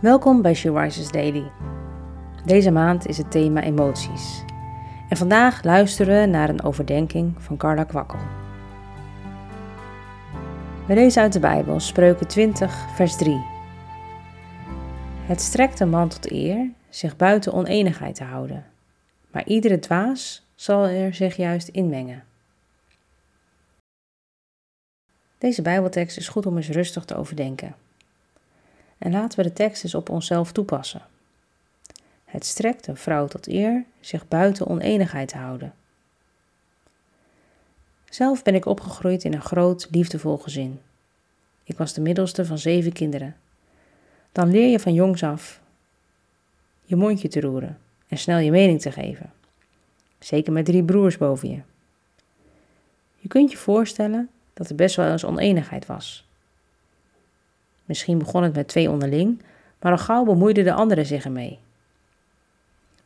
Welkom bij She Rises Daily. Deze maand is het thema emoties. En vandaag luisteren we naar een overdenking van Carla Kwakkel. We lezen uit de Bijbel Spreuken 20, vers 3. Het strekt een man tot eer zich buiten oneenigheid te houden, maar iedere dwaas zal er zich juist inmengen. Deze Bijbeltekst is goed om eens rustig te overdenken. En laten we de tekst eens op onszelf toepassen. Het strekt een vrouw tot eer zich buiten oneenigheid te houden. Zelf ben ik opgegroeid in een groot, liefdevol gezin. Ik was de middelste van zeven kinderen. Dan leer je van jongs af je mondje te roeren en snel je mening te geven. Zeker met drie broers boven je. Je kunt je voorstellen dat er best wel eens oneenigheid was. Misschien begon het met twee onderling, maar al gauw bemoeiden de anderen zich ermee.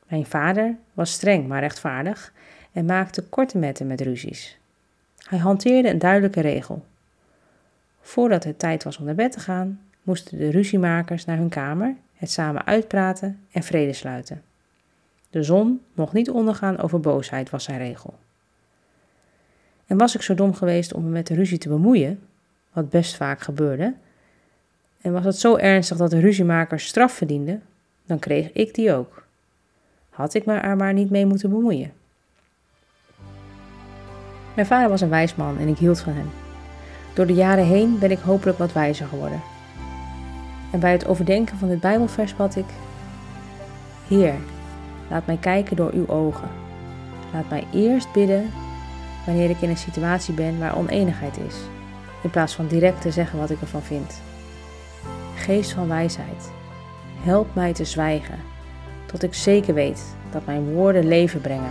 Mijn vader was streng maar rechtvaardig en maakte korte metten met ruzies. Hij hanteerde een duidelijke regel. Voordat het tijd was om naar bed te gaan, moesten de ruziemakers naar hun kamer, het samen uitpraten en vrede sluiten. De zon mocht niet ondergaan over boosheid, was zijn regel. En was ik zo dom geweest om me met de ruzie te bemoeien, wat best vaak gebeurde, en was het zo ernstig dat de ruziemakers straf verdienden, dan kreeg ik die ook. Had ik me er maar niet mee moeten bemoeien. Mijn vader was een wijs man en ik hield van hem. Door de jaren heen ben ik hopelijk wat wijzer geworden. En bij het overdenken van dit Bijbelvers bad ik: Heer, laat mij kijken door uw ogen. Laat mij eerst bidden wanneer ik in een situatie ben waar oneenigheid is, in plaats van direct te zeggen wat ik ervan vind. Geest van wijsheid, help mij te zwijgen, tot ik zeker weet dat mijn woorden leven brengen.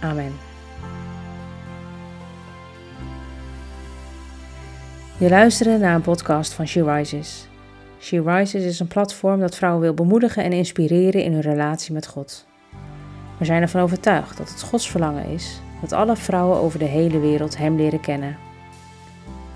Amen. Je luisterde naar een podcast van She Rises. She Rises is een platform dat vrouwen wil bemoedigen en inspireren in hun relatie met God. We zijn ervan overtuigd dat het Gods verlangen is dat alle vrouwen over de hele wereld Hem leren kennen.